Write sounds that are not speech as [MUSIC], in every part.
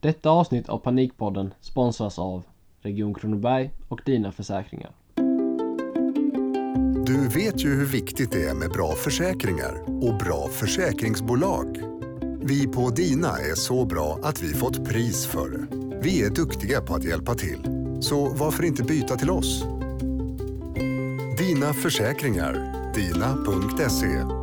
Detta avsnitt av Panikpodden sponsras av Region Kronoberg och Dina Försäkringar. Du vet ju hur viktigt det är med bra försäkringar och bra försäkringsbolag. Vi på Dina är så bra att vi fått pris för det. Vi är duktiga på att hjälpa till, så varför inte byta till oss? Dina Försäkringar, dina.se.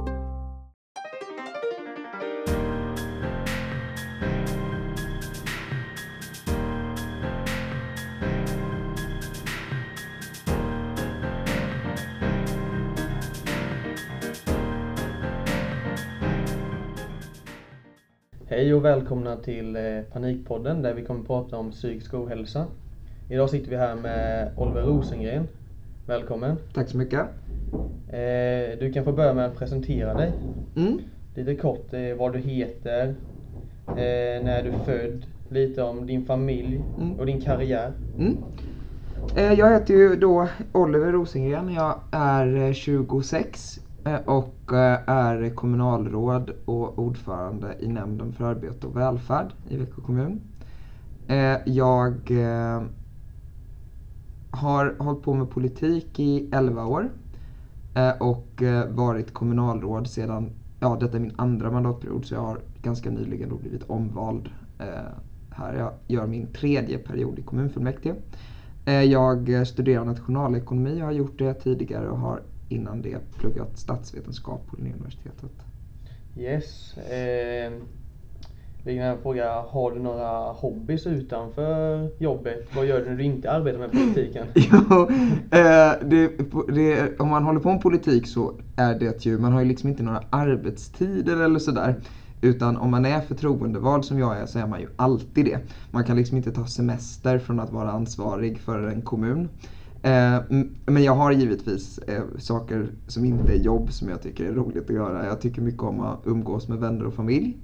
välkomna till eh, Panikpodden där vi kommer att prata om psykisk ohälsa. Idag sitter vi här med Oliver Rosengren. Välkommen. Tack så mycket. Eh, Du kan få börja med att presentera dig. Mm. Lite kort eh, vad du heter, när du är född, lite om din familj Mm. och din karriär. Mm. Jag heter ju då Oliver Rosengren. Jag är eh, 26 eh, Eh, och eh, är kommunalråd och ordförande i nämnden för arbete och välfärd i Växjö kommun. Eh, jag har hållit på med politik i 11 år och varit kommunalråd sedan, ja detta är min andra mandatperiod så jag har ganska nyligen då blivit omvald här. Jag gör min tredje period i kommunfullmäktige. Jag studerar nationalekonomi, och har gjort det tidigare och har innan det pluggat statsvetenskap på Linnéuniversitetet. Yes. Eh, fråga, har du några hobbys utanför jobbet? Vad gör du när du inte arbetar med politiken? [LAUGHS] Jo, eh, det, det, om man håller på med politik så är det ju, man har ju liksom inte några arbetstider eller sådär. Utan om man är förtroendevald som jag är så är man ju alltid det. Man kan liksom inte ta semester från att vara ansvarig för en kommun. Eh, men jag har givetvis eh, saker som inte är jobb som jag tycker är roligt att göra. Jag tycker mycket om att umgås med vänner och familj.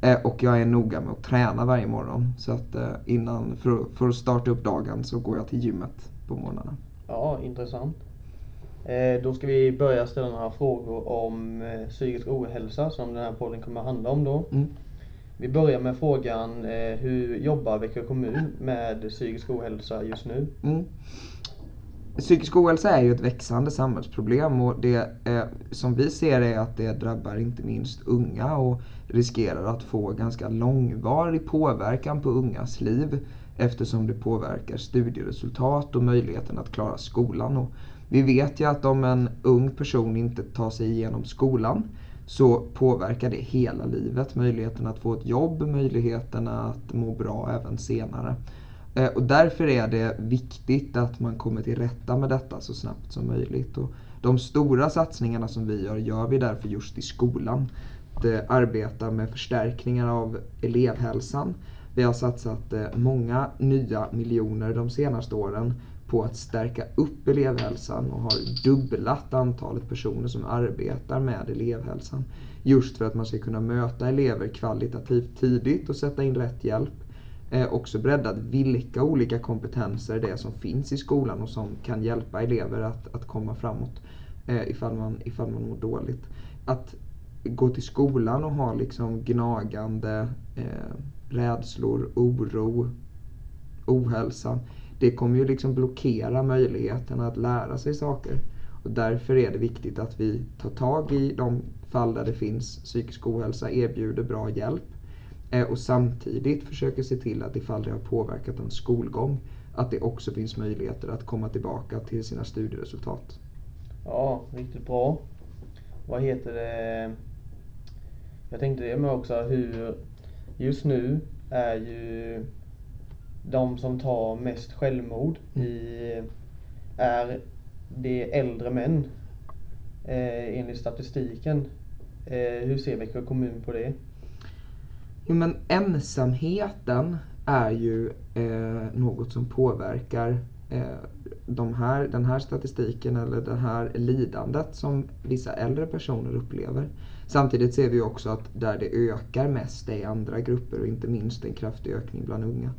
Eh, och jag är noga med att träna varje morgon. Så att innan, för, att starta upp dagen så går jag till gymmet på morgnarna. Ja, intressant. Då ska vi börja ställa några frågor om psykisk ohälsa som den här podden kommer att handla om då. Mm. Vi börjar med frågan, hur jobbar Växjö kommun med psykisk ohälsa just nu? Mm. Psykisk ohälsa är ju ett växande samhällsproblem och det eh, som vi ser är att det drabbar inte minst unga och riskerar att få ganska långvarig påverkan på ungas liv eftersom det påverkar studieresultat och möjligheten att klara skolan. Och vi vet ju att om en ung person inte tar sig igenom skolan så påverkar det hela livet. Möjligheten att få ett jobb, möjligheten att må bra även senare. Eh, och därför är det viktigt att man kommer till rätta med detta så snabbt som möjligt. Och de stora satsningarna som vi gör, gör vi därför just i skolan. Att eh, arbeta med förstärkningar av elevhälsan. Vi har satsat eh, många nya miljoner de senaste åren på att stärka upp elevhälsan och har dubblat antalet personer som arbetar med elevhälsan. Just för att man ska kunna möta elever kvalitativt tidigt och sätta in rätt hjälp också breddat vilka olika kompetenser det är som finns i skolan och som kan hjälpa elever att, att komma framåt eh, ifall, man, ifall man mår dåligt. Att gå till skolan och ha liksom gnagande eh, rädslor, oro, ohälsa. Det kommer ju liksom blockera möjligheten att lära sig saker. Och därför är det viktigt att vi tar tag i de fall där det finns psykisk ohälsa, erbjuder bra hjälp och samtidigt försöker se till att ifall det har påverkat en skolgång att det också finns möjligheter att komma tillbaka till sina studieresultat. Ja, riktigt bra. Vad heter det? Jag tänkte det med också hur just nu är ju de som tar mest självmord i, är det äldre män eh, enligt statistiken. Eh, hur ser Växjö kommun på det? Jo men ensamheten är ju eh, något som påverkar eh, de här, den här statistiken eller det här lidandet som vissa äldre personer upplever. Samtidigt ser vi också att där det ökar mest är i andra grupper och inte minst en kraftig ökning bland unga.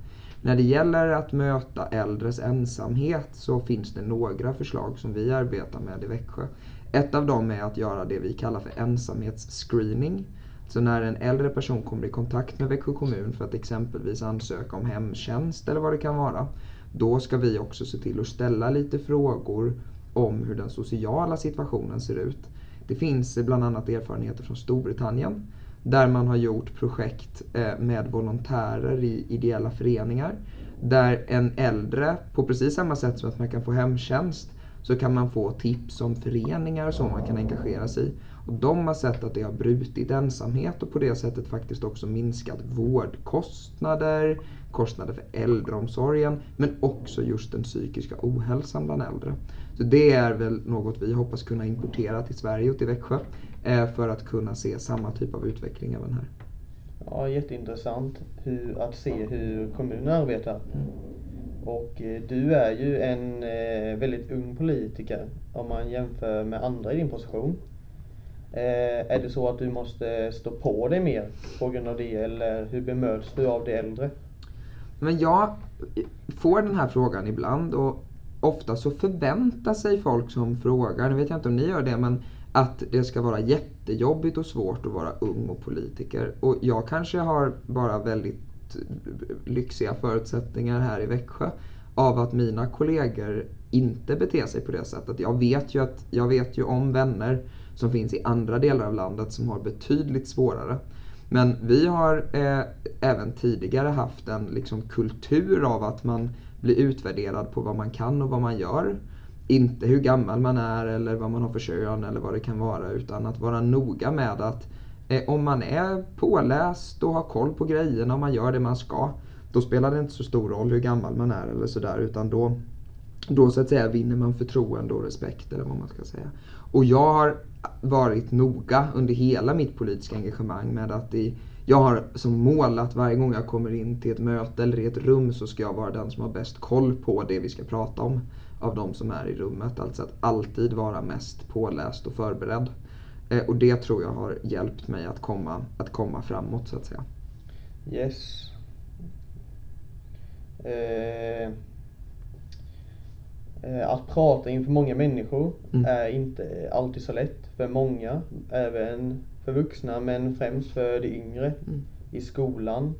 När det gäller att möta äldres ensamhet så finns det några förslag som vi arbetar med i Växjö. Ett av dem är att göra det vi kallar för ensamhetsscreening. Så när en äldre person kommer i kontakt med Växjö kommun för att exempelvis ansöka om hemtjänst eller vad det kan vara. Då ska vi också se till att ställa lite frågor om hur den sociala situationen ser ut. Det finns bland annat erfarenheter från Storbritannien där man har gjort projekt eh, med volontärer i ideella föreningar. Där en äldre, på precis samma sätt som att man kan få hemtjänst, så kan man få tips om föreningar som man kan engagera sig i. Och de har sett att det har brutit ensamhet och på det sättet faktiskt också minskat vårdkostnader, kostnader för äldreomsorgen, men också just den psykiska ohälsan bland äldre. Så det är väl något vi hoppas kunna importera till Sverige och till Växjö eh, för att kunna se samma typ av utveckling även här. Ja, jätteintressant hur, att se hur kommunen arbetar. Och eh, du är ju en eh, väldigt ung politiker om man jämför med andra i din position. Eh, är det så att du måste stå på dig mer på grund av det eller hur bemöts du av de äldre? Men jag får den här frågan ibland och ofta så förväntar sig folk som frågar, nu vet jag inte om ni gör det, men att det ska vara jättejobbigt och svårt att vara ung och politiker. Och jag kanske har bara väldigt lyxiga förutsättningar här i Växjö av att mina kollegor inte beter sig på det sättet. Jag vet ju, att, jag vet ju om vänner som finns i andra delar av landet som har betydligt svårare. Men vi har eh, även tidigare haft en liksom, kultur av att man blir utvärderad på vad man kan och vad man gör. Inte hur gammal man är eller vad man har för kön eller vad det kan vara utan att vara noga med att eh, om man är påläst och har koll på grejerna och man gör det man ska då spelar det inte så stor roll hur gammal man är eller sådär utan då, då så att säga vinner man förtroende och respekt eller vad man ska säga. Och jag har varit noga under hela mitt politiska engagemang med att i, jag har som mål att varje gång jag kommer in till ett möte eller i ett rum så ska jag vara den som har bäst koll på det vi ska prata om av de som är i rummet. Alltså att alltid vara mest påläst och förberedd. Eh, och det tror jag har hjälpt mig att komma, att komma framåt så att säga. Yes. Eh, att prata inför många människor Mm. är inte alltid så lätt för många, även för vuxna men främst för de yngre Mm. i skolan.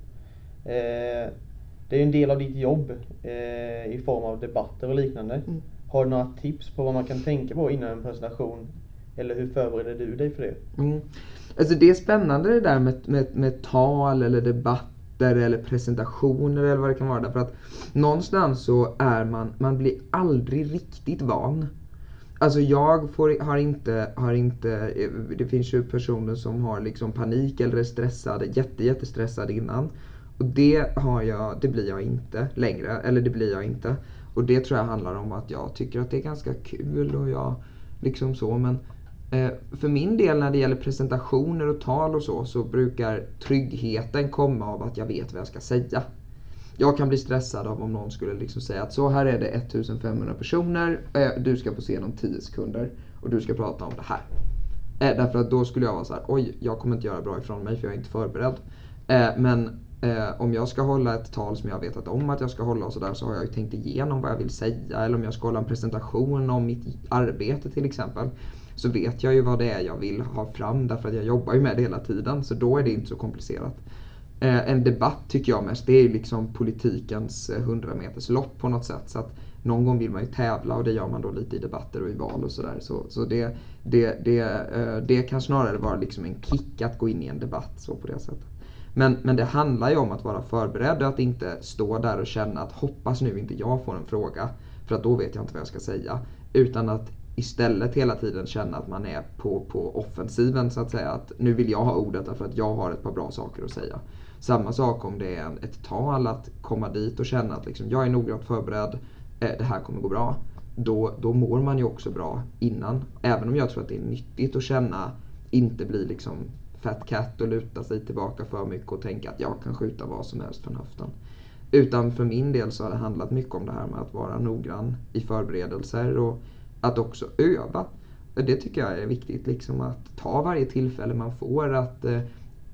Eh, det är en del av ditt jobb eh, i form av debatter och liknande. Mm. Har du några tips på vad man kan tänka på innan en presentation? Eller hur förbereder du dig för det? Mm. Alltså det är spännande det där med, med, med tal eller debatter eller presentationer eller vad det kan vara. Därför att någonstans så är man, man blir aldrig riktigt van. Alltså jag får, har, inte, har inte, eh, det finns ju personer som har liksom panik eller är stressade, jätte, jättestressade innan. Och det har jag, det blir jag inte längre, eller det blir jag inte. Och det tror jag handlar om att jag tycker att det är ganska kul och jag liksom så men Eh, för min del när det gäller presentationer och tal och så, så brukar tryggheten komma av att jag vet vad jag ska säga. Jag kan bli stressad av om någon skulle liksom säga att så här är det 1500 personer, eh, du ska få se dem 10 sekunder och du ska prata om det här. Eh, därför att då skulle jag vara så här, oj, jag kommer inte göra bra ifrån mig för jag är inte förberedd. Men om jag ska hålla ett tal som jag vetat om att jag ska hålla och sådär så har jag ju tänkt igenom vad jag vill säga. Eller om jag ska hålla en presentation om mitt arbete till exempel. Så vet jag ju vad det är jag vill ha fram därför att jag jobbar ju med det hela tiden. Så då är det inte så komplicerat. Eh, en debatt tycker jag mest, det är ju liksom politikens eh, 100 meters lopp på något sätt. Så att någon gång vill man ju tävla och det gör man då lite i debatter och i val och sådär. Så, så det, det, det, eh, det kan snarare vara liksom en kick att gå in i en debatt så på det sättet. Men, men det handlar ju om att vara förberedd och att inte stå där och känna att hoppas nu inte jag får en fråga för att då vet jag inte vad jag ska säga. Utan att istället hela tiden känna att man är på, på offensiven så att säga. Att nu vill jag ha ordet därför att jag har ett par bra saker att säga. Samma sak om det är ett tal, att komma dit och känna att liksom, jag är noggrant förberedd, eh, det här kommer gå bra. Då, då mår man ju också bra innan. Även om jag tror att det är nyttigt att känna, inte bli liksom fat cat och luta sig tillbaka för mycket och tänka att jag kan skjuta vad som helst från höften. Utan för min del så har det handlat mycket om det här med att vara noggrann i förberedelser och att också öva. Det tycker jag är viktigt, liksom att ta varje tillfälle man får. att eh,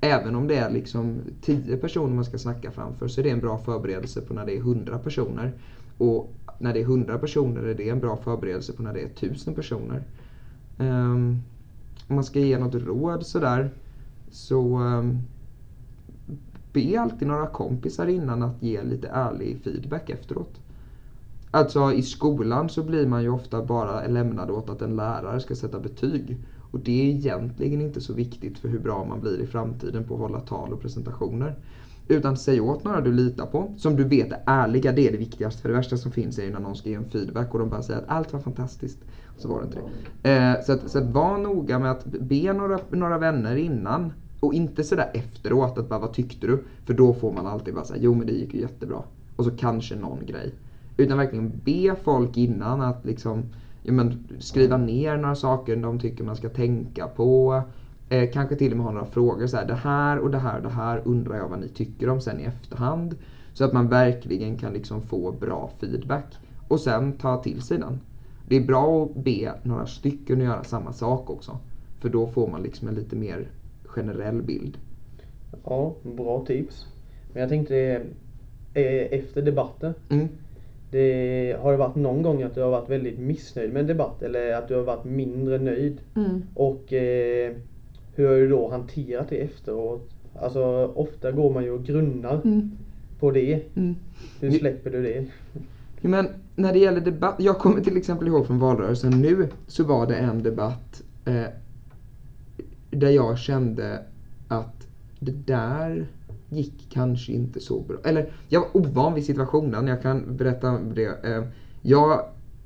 Även om det är liksom 10 personer man ska snacka framför så är det en bra förberedelse på när det är 100 personer. Och när det är 100 personer är det en bra förberedelse på när det är 1000 personer. Ehm, om man ska ge något råd sådär. så ehm, be alltid några kompisar innan att ge lite ärlig feedback efteråt. Alltså i skolan så blir man ju ofta bara lämnad åt att en lärare ska sätta betyg. Och det är egentligen inte så viktigt för hur bra man blir i framtiden på att hålla tal och presentationer. Utan säg åt några du litar på, som du vet är ärliga, det är det viktigaste. För det värsta som finns är ju när någon ska ge en feedback och de bara säger att allt var fantastiskt. Så var det inte det. Eh, så att, så att var noga med att be några, några vänner innan. Och inte sådär efteråt att bara vad tyckte du? För då får man alltid bara säga jo men det gick ju jättebra. Och så kanske någon grej. Utan verkligen be folk innan att liksom ja, men, skriva ner några saker de tycker man ska tänka på. Eh, kanske till och med ha några frågor så här, det här och det här och det här undrar jag vad ni tycker om sen i efterhand. Så att man verkligen kan liksom få bra feedback. Och sen ta till sig den. Det är bra att be några stycken att göra samma sak också. För då får man liksom en lite mer generell bild. Ja, bra tips. Men jag tänkte eh, efter debatten. Mm. Det, har det varit någon gång att du har varit väldigt missnöjd med en debatt eller att du har varit mindre nöjd? Och eh, hur har du då hanterat det efteråt? Alltså ofta går man ju och grunnar på det. Mm. Hur släpper du det? Men när det gäller debatt, jag kommer till exempel ihåg från valrörelsen nu så var det en debatt eh, där jag kände att det där gick kanske inte så bra. Eller jag var ovan vid situationen, jag kan berätta om det. Eh, jag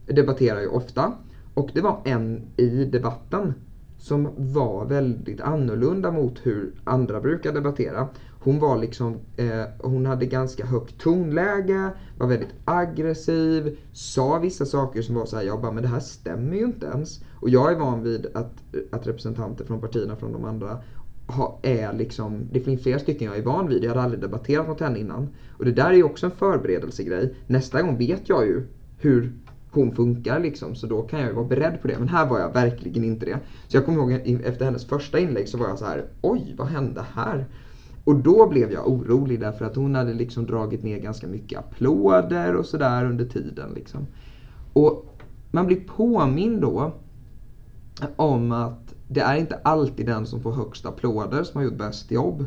debatterar ju ofta och det var en i debatten som var väldigt annorlunda mot hur andra brukar debattera. Hon var liksom, eh, hon hade ganska högt tonläge, var väldigt aggressiv, sa vissa saker som var så här, jag bara, men det här stämmer ju inte ens. Och jag är van vid att, att representanter från partierna från de andra ha, är liksom, det finns flera stycken jag är van vid, jag hade aldrig debatterat mot henne innan. Och det där är ju också en förberedelsegrej. Nästa gång vet jag ju hur hon funkar liksom, så då kan jag ju vara beredd på det. Men här var jag verkligen inte det. Så jag kommer ihåg efter hennes första inlägg så var jag så här, oj vad hände här? Och då blev jag orolig därför att hon hade liksom dragit ner ganska mycket applåder och sådär under tiden liksom. Och man blir påmind då om att det är inte alltid den som får högst applåder som har gjort bäst jobb.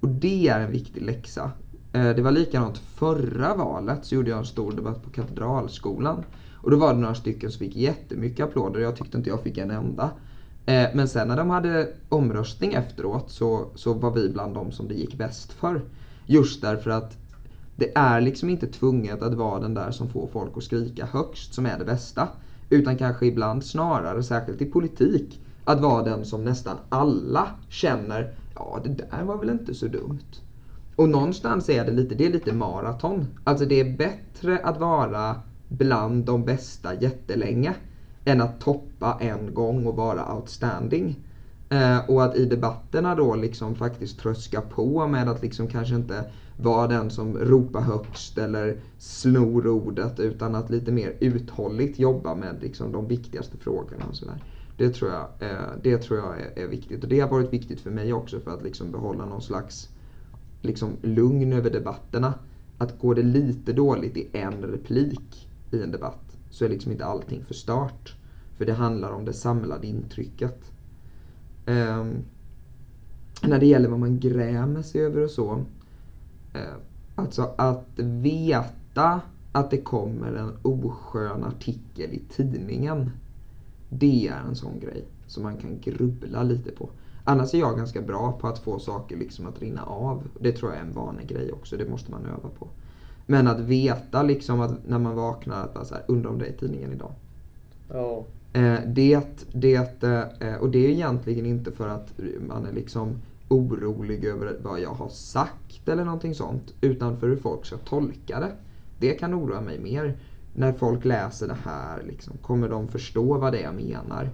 Och det är en viktig läxa. Eh, det var likadant förra valet så gjorde jag en stor debatt på Katedralskolan. Och då var det några stycken som fick jättemycket applåder jag tyckte inte jag fick en enda. Eh, men sen när de hade omröstning efteråt så, så var vi bland de som det gick bäst för. Just därför att det är liksom inte tvunget att vara den där som får folk att skrika högst som är det bästa. Utan kanske ibland snarare, särskilt i politik, att vara den som nästan alla känner, ja det där var väl inte så dumt. Och någonstans är det lite, det är lite maraton. Alltså det är bättre att vara bland de bästa jättelänge än att toppa en gång och vara outstanding. Eh, och att i debatterna då liksom faktiskt tröska på med att liksom kanske inte vara den som ropar högst eller snor ordet utan att lite mer uthålligt jobba med liksom de viktigaste frågorna och sådär. Det tror jag, eh, det tror jag är, är viktigt och det har varit viktigt för mig också för att liksom behålla någon slags liksom lugn över debatterna. Att går det lite dåligt i en replik i en debatt så är liksom inte allting förstört. För det handlar om det samlade intrycket. Ehm, när det gäller vad man grämer sig över och så. Eh, alltså att veta att det kommer en oskön artikel i tidningen. Det är en sån grej som man kan grubbla lite på. Annars är jag ganska bra på att få saker liksom att rinna av. Det tror jag är en vanegrej också, det måste man öva på. Men att veta liksom att när man vaknar att bara så här, undrar om det är tidningen idag. Ja. Eh, det, det, eh, och det är egentligen inte för att man är liksom orolig över vad jag har sagt eller någonting sånt. Utan för hur folk ska tolka det. Det kan oroa mig mer. När folk läser det här, liksom, kommer de förstå vad det är jag menar?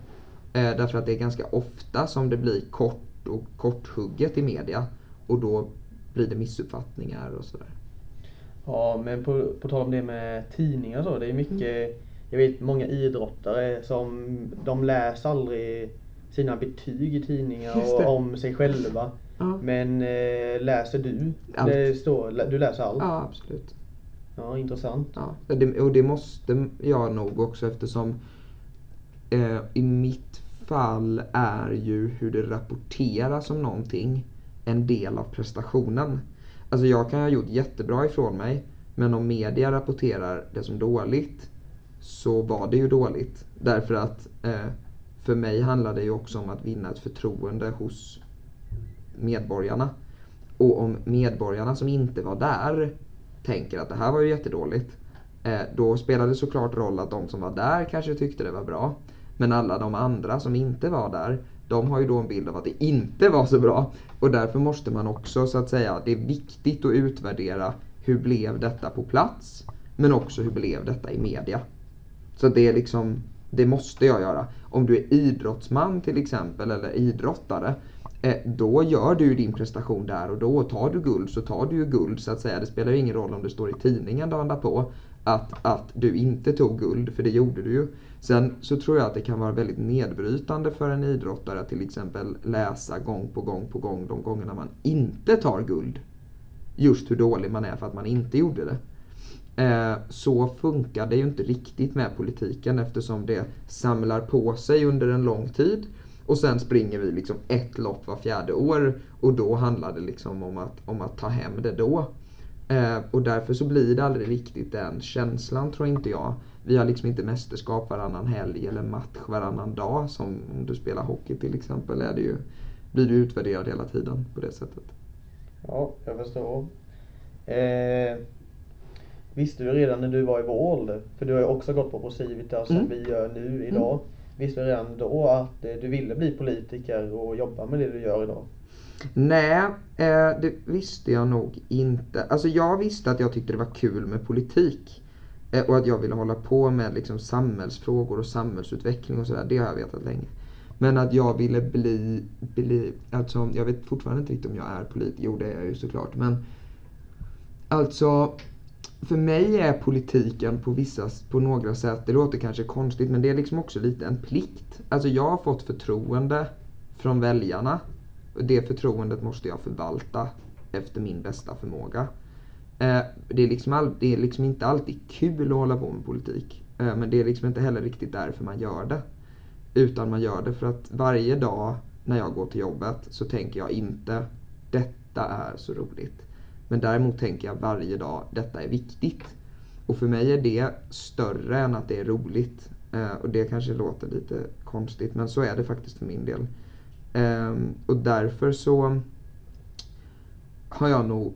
Eh, därför att det är ganska ofta som det blir kort och korthugget i media. Och då blir det missuppfattningar och sådär. Ja, men på, på tal om det med tidningar så, det är mycket, jag vet många idrottare som, de läser aldrig sina betyg i tidningar och om sig själva. Ja. Men eh, läser du? Allt. Det står, du läser allt? Ja, absolut. Ja, intressant. Ja, det, och det måste jag nog också eftersom eh, i mitt fall är ju hur det rapporteras om någonting en del av prestationen. Alltså jag kan ha gjort jättebra ifrån mig men om media rapporterar det som dåligt så var det ju dåligt. Därför att eh, för mig handlar det ju också om att vinna ett förtroende hos medborgarna. Och om medborgarna som inte var där tänker att det här var ju jättedåligt. Eh, då spelar det såklart roll att de som var där kanske tyckte det var bra. Men alla de andra som inte var där, de har ju då en bild av att det inte var så bra. Och därför måste man också så att säga, det är viktigt att utvärdera hur blev detta på plats? Men också hur blev detta i media? Så det är liksom, det måste jag göra. Om du är idrottsman till exempel, eller idrottare, Eh, då gör du din prestation där och då. Tar du guld så tar du ju guld så att säga. Det spelar ju ingen roll om det står i tidningen dagen därpå att, att du inte tog guld, för det gjorde du ju. Sen så tror jag att det kan vara väldigt nedbrytande för en idrottare att till exempel läsa gång på gång på gång de gångerna man inte tar guld. Just hur dålig man är för att man inte gjorde det. Eh, så funkar det ju inte riktigt med politiken eftersom det samlar på sig under en lång tid. Och sen springer vi liksom ett lopp var fjärde år och då handlar det liksom om att, om att ta hem det då. Eh, och därför så blir det aldrig riktigt den känslan tror inte jag. Vi har liksom inte mästerskap varannan helg eller match varannan dag som om du spelar hockey till exempel. Är det ju, blir du utvärderad hela tiden på det sättet. Ja, jag förstår. Eh, visste du redan när du var i vår ålder, för du har ju också gått på Procivitas som Mm. vi gör nu idag. Visste du redan då att eh, du ville bli politiker och jobba med det du gör idag? Nej, eh, det visste jag nog inte. Alltså jag visste att jag tyckte det var kul med politik. Eh, och att jag ville hålla på med liksom samhällsfrågor och samhällsutveckling och sådär. Det har jag vetat länge. Men att jag ville bli, bli alltså jag vet fortfarande inte riktigt om jag är politiker. Jo det är jag ju såklart. Men alltså för mig är politiken på vissa, på några sätt, det låter kanske konstigt men det är liksom också lite en plikt. Alltså jag har fått förtroende från väljarna. Och det förtroendet måste jag förvalta efter min bästa förmåga. Eh, det, är liksom all, det är liksom inte alltid kul att hålla på med politik. Eh, men det är liksom inte heller riktigt därför man gör det. Utan man gör det för att varje dag när jag går till jobbet så tänker jag inte detta är så roligt. Men däremot tänker jag varje dag detta är viktigt. Och för mig är det större än att det är roligt. Eh, och det kanske låter lite konstigt men så är det faktiskt för min del. Eh, och därför så har jag nog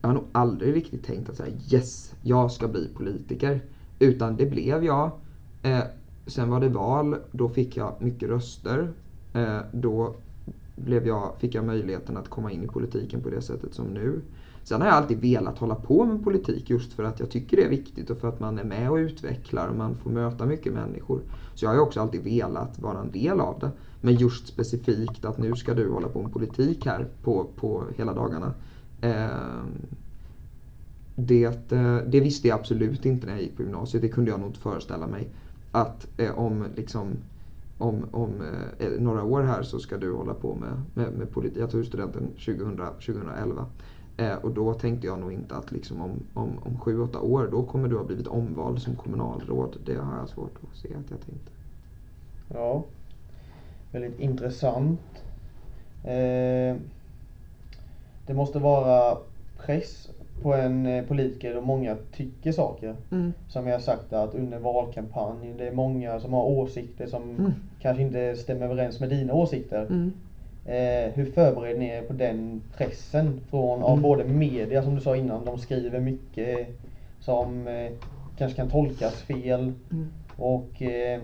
jag har nog aldrig riktigt tänkt att säga yes, jag ska bli politiker. Utan det blev jag. Eh, sen var det val, då fick jag mycket röster. Eh, då blev jag, fick jag möjligheten att komma in i politiken på det sättet som nu. Sen har jag alltid velat hålla på med politik just för att jag tycker det är viktigt och för att man är med och utvecklar och man får möta mycket människor. Så jag har också alltid velat vara en del av det. Men just specifikt att nu ska du hålla på med politik här på, på hela dagarna. Ehm, eh, det, det visste jag absolut inte när jag gick på gymnasiet. Det kunde jag nog inte föreställa mig. Att eh, om liksom om, om eh, eh, några år här så ska du hålla på med, med, med politik. Jag tog studenten 2000, 2011. Eh, och då tänkte jag nog inte att liksom om, om, om sju, åtta år då kommer du ha blivit omvald som kommunalråd. Det har jag svårt att se att jag tänkte. Ja, väldigt intressant. Eh, det måste vara press på en eh, politiker och många tycker saker. Mm. Som jag har sagt att under valkampanjen, det är många som har åsikter som Mm. kanske inte stämmer överens med dina åsikter. Mm. Eh, hur förbereder ni er på den pressen från av Mm. både media som du sa innan, de skriver mycket som eh, kanske kan tolkas fel. Mm. Och eh,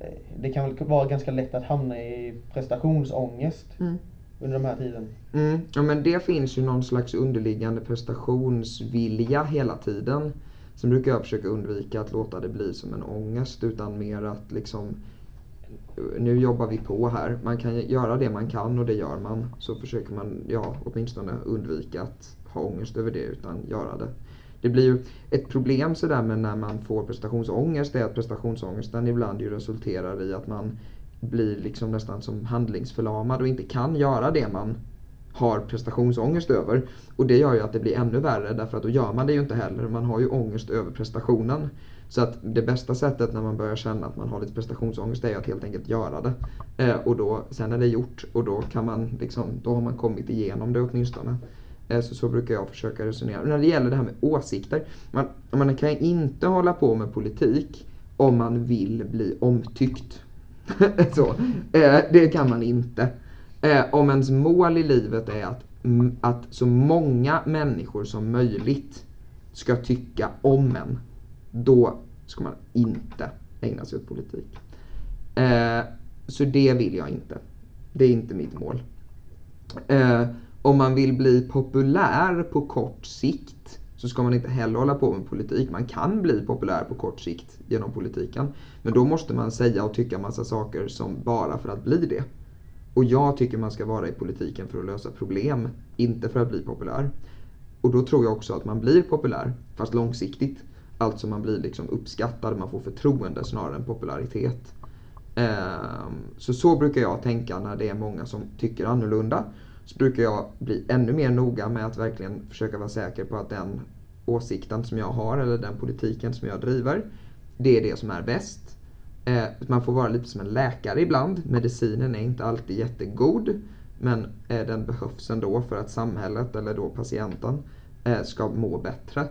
eh, det kan väl vara ganska lätt att hamna i prestationsångest Mm under de här tiden. Mm. Ja men det finns ju någon slags underliggande prestationsvilja hela tiden. Sen brukar jag försöka undvika att låta det bli som en ångest utan mer att liksom nu jobbar vi på här. Man kan göra det man kan och det gör man. Så försöker man ja, åtminstone undvika att ha ångest över det utan göra det. Det blir ju ett problem sådär med när man får prestationsångest är att prestationsångesten ibland ju resulterar i att man blir liksom nästan som handlingsförlamad och inte kan göra det man har prestationsångest över. Och det gör ju att det blir ännu värre därför att då gör man det ju inte heller. Man har ju ångest över prestationen. Så att det bästa sättet när man börjar känna att man har lite prestationsångest är att helt enkelt göra det. Eh, och då, sen är det gjort och då kan man liksom, då har man kommit igenom det åtminstone. Eh, så, så brukar jag försöka resonera. När det gäller det här med åsikter. Man, man kan inte hålla på med politik om man vill bli omtyckt. [LAUGHS] så, eh, det kan man inte. Eh, om ens mål i livet är att, att så många människor som möjligt ska tycka om en, då ska man inte ägna sig åt politik. Eh, så det vill jag inte. Det är inte mitt mål. Eh, om man vill bli populär på kort sikt så ska man inte heller hålla på med politik. Man kan bli populär på kort sikt genom politiken. Men då måste man säga och tycka massa saker som bara för att bli det. Och jag tycker man ska vara i politiken för att lösa problem, inte för att bli populär. Och då tror jag också att man blir populär, fast långsiktigt. Alltså man blir liksom uppskattad, man får förtroende snarare än popularitet. Ehm, så så brukar jag tänka när det är många som tycker annorlunda. Så brukar jag bli ännu mer noga med att verkligen försöka vara säker på att den åsikten som jag har eller den politiken som jag driver, det är det som är bäst. Eh, man får vara lite som en läkare ibland. Medicinen är inte alltid jättegod. Men eh, den behövs ändå för att samhället eller då patienten eh, ska må bättre.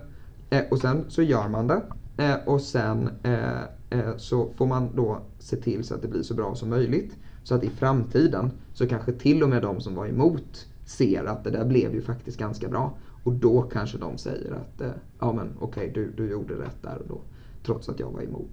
Eh, och sen så gör man det. Eh, och sen eh, eh så får man då se till så att det blir så bra som möjligt. Så att i framtiden så kanske till och med de som var emot ser att det där blev ju faktiskt ganska bra. Och då kanske de säger att eh, ja men okej, okay, du, du gjorde rätt där och då. Trots att jag var emot.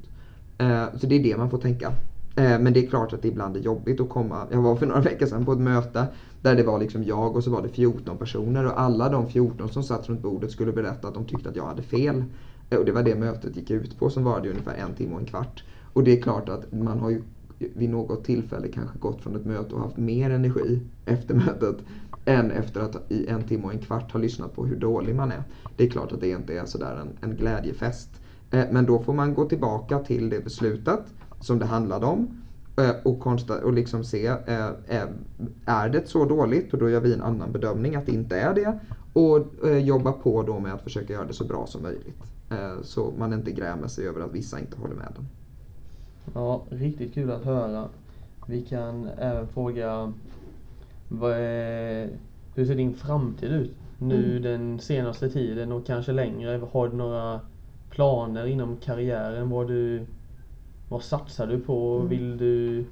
Eh, så det är det man får tänka. Eh, men det är klart att det ibland är jobbigt att komma. Jag var för några [LAUGHS] veckor sedan på ett möte där det var liksom jag och så var det 14 personer och alla de 14 som satt runt bordet skulle berätta att de tyckte att jag hade fel. Eh, och det var det mötet gick ut på som varade ungefär en timme och en kvart. Och det är klart att man har ju vid något tillfälle kanske gått från ett möte och haft mer energi efter [LAUGHS] mötet än efter att i en timme och en kvart ha lyssnat på hur dålig man är. Det är klart att det inte är sådär en, en glädjefest. Eh, men då får man gå tillbaka till det beslutet som det handlade om eh, och, konsta- och liksom se, eh, är det så dåligt? Och då gör vi en annan bedömning att det inte är det. Och jobba på då med att försöka göra det så bra som möjligt. Så man inte grämer sig över att vissa inte håller med den. Ja, riktigt kul att höra. Vi kan även fråga är, hur ser din framtid ut? Nu mm. den senaste tiden och kanske längre. Har du några planer inom karriären? Vad, du, vad satsar du på? Mm. Vill du,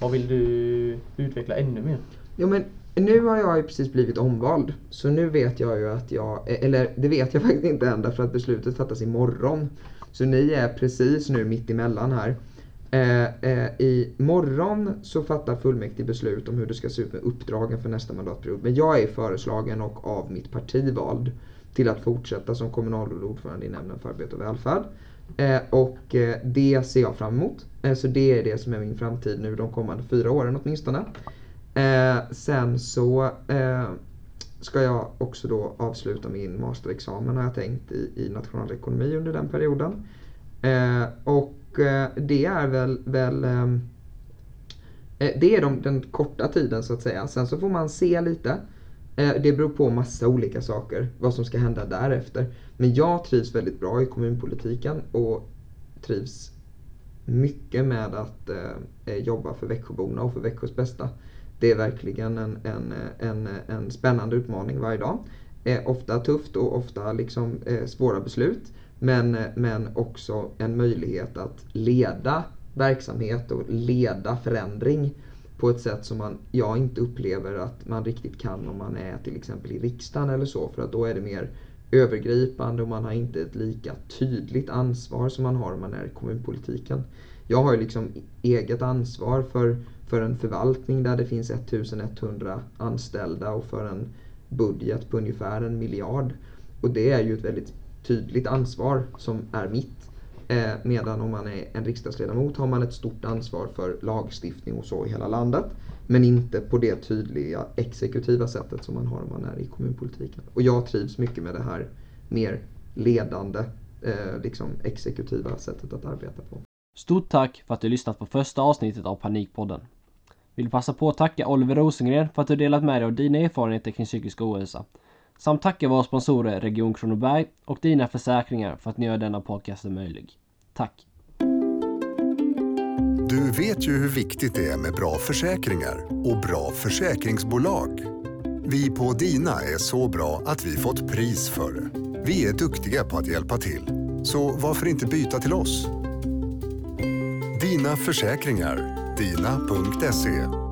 vad vill du utveckla ännu mer? Ja, men nu har jag ju precis blivit omvald. Så nu vet jag ju att jag, eller det vet jag [LAUGHS] faktiskt inte än därför att beslutet fattas imorgon. Så ni är precis nu mitt emellan här. Eh, eh, I morgon så fattar fullmäktige beslut om hur det ska se ut med uppdragen för nästa mandatperiod. Men jag är föreslagen och av mitt parti vald till att fortsätta som kommunalråd och ordförande i nämnden för arbete och välfärd. Eh, och eh, det ser jag fram emot. Eh, så det är det som är min framtid nu de kommande fyra åren åtminstone. Eh, sen så eh, ska jag också då avsluta min masterexamen har jag tänkt i, i nationalekonomi under den perioden. Eh, och Eh, det är väl, väl ehm, eh, det är de, den korta tiden så att säga. Sen så får man se lite. Eh, det beror på massa olika saker, vad som ska hända därefter. Men jag trivs väldigt bra i kommunpolitiken och trivs mycket med att jobba för Växjöborna och för Växjös bästa. Det är verkligen en, en, en, en spännande utmaning varje dag. Ofta tufft och ofta liksom, svåra beslut. Men, men också en möjlighet att leda verksamhet och leda förändring på ett sätt som man, jag inte upplever att man riktigt kan om man är till exempel i riksdagen eller så. För att då är det mer övergripande och man har inte ett lika tydligt ansvar som man har om man är i kommunpolitiken. Jag har ju liksom eget ansvar för, för en förvaltning där det finns 1100 anställda och för en budget på ungefär en miljard. Och det är ju ett väldigt tydligt ansvar som är mitt. Eh, medan om man är en riksdagsledamot har man ett stort ansvar för lagstiftning och så i hela landet. Men inte på det tydliga exekutiva sättet som man har om man är i kommunpolitiken. Och jag trivs mycket med det här mer ledande, eh, liksom exekutiva sättet att arbeta på. Stort tack för att du lyssnat på första avsnittet av Panikpodden. Vill passa på att tacka Oliver Rosengren för att du delat med dig av dina erfarenheter kring psykisk ohälsa. Samt tacka våra sponsorer Region Kronoberg och Dina Försäkringar för att ni gör denna podcast möjlig. Tack! Du vet ju hur viktigt det är med bra försäkringar och bra försäkringsbolag. Vi på Dina är så bra att vi fått pris för det. Vi är duktiga på att hjälpa till. Så varför inte byta till oss? Dina Försäkringar. Dina.se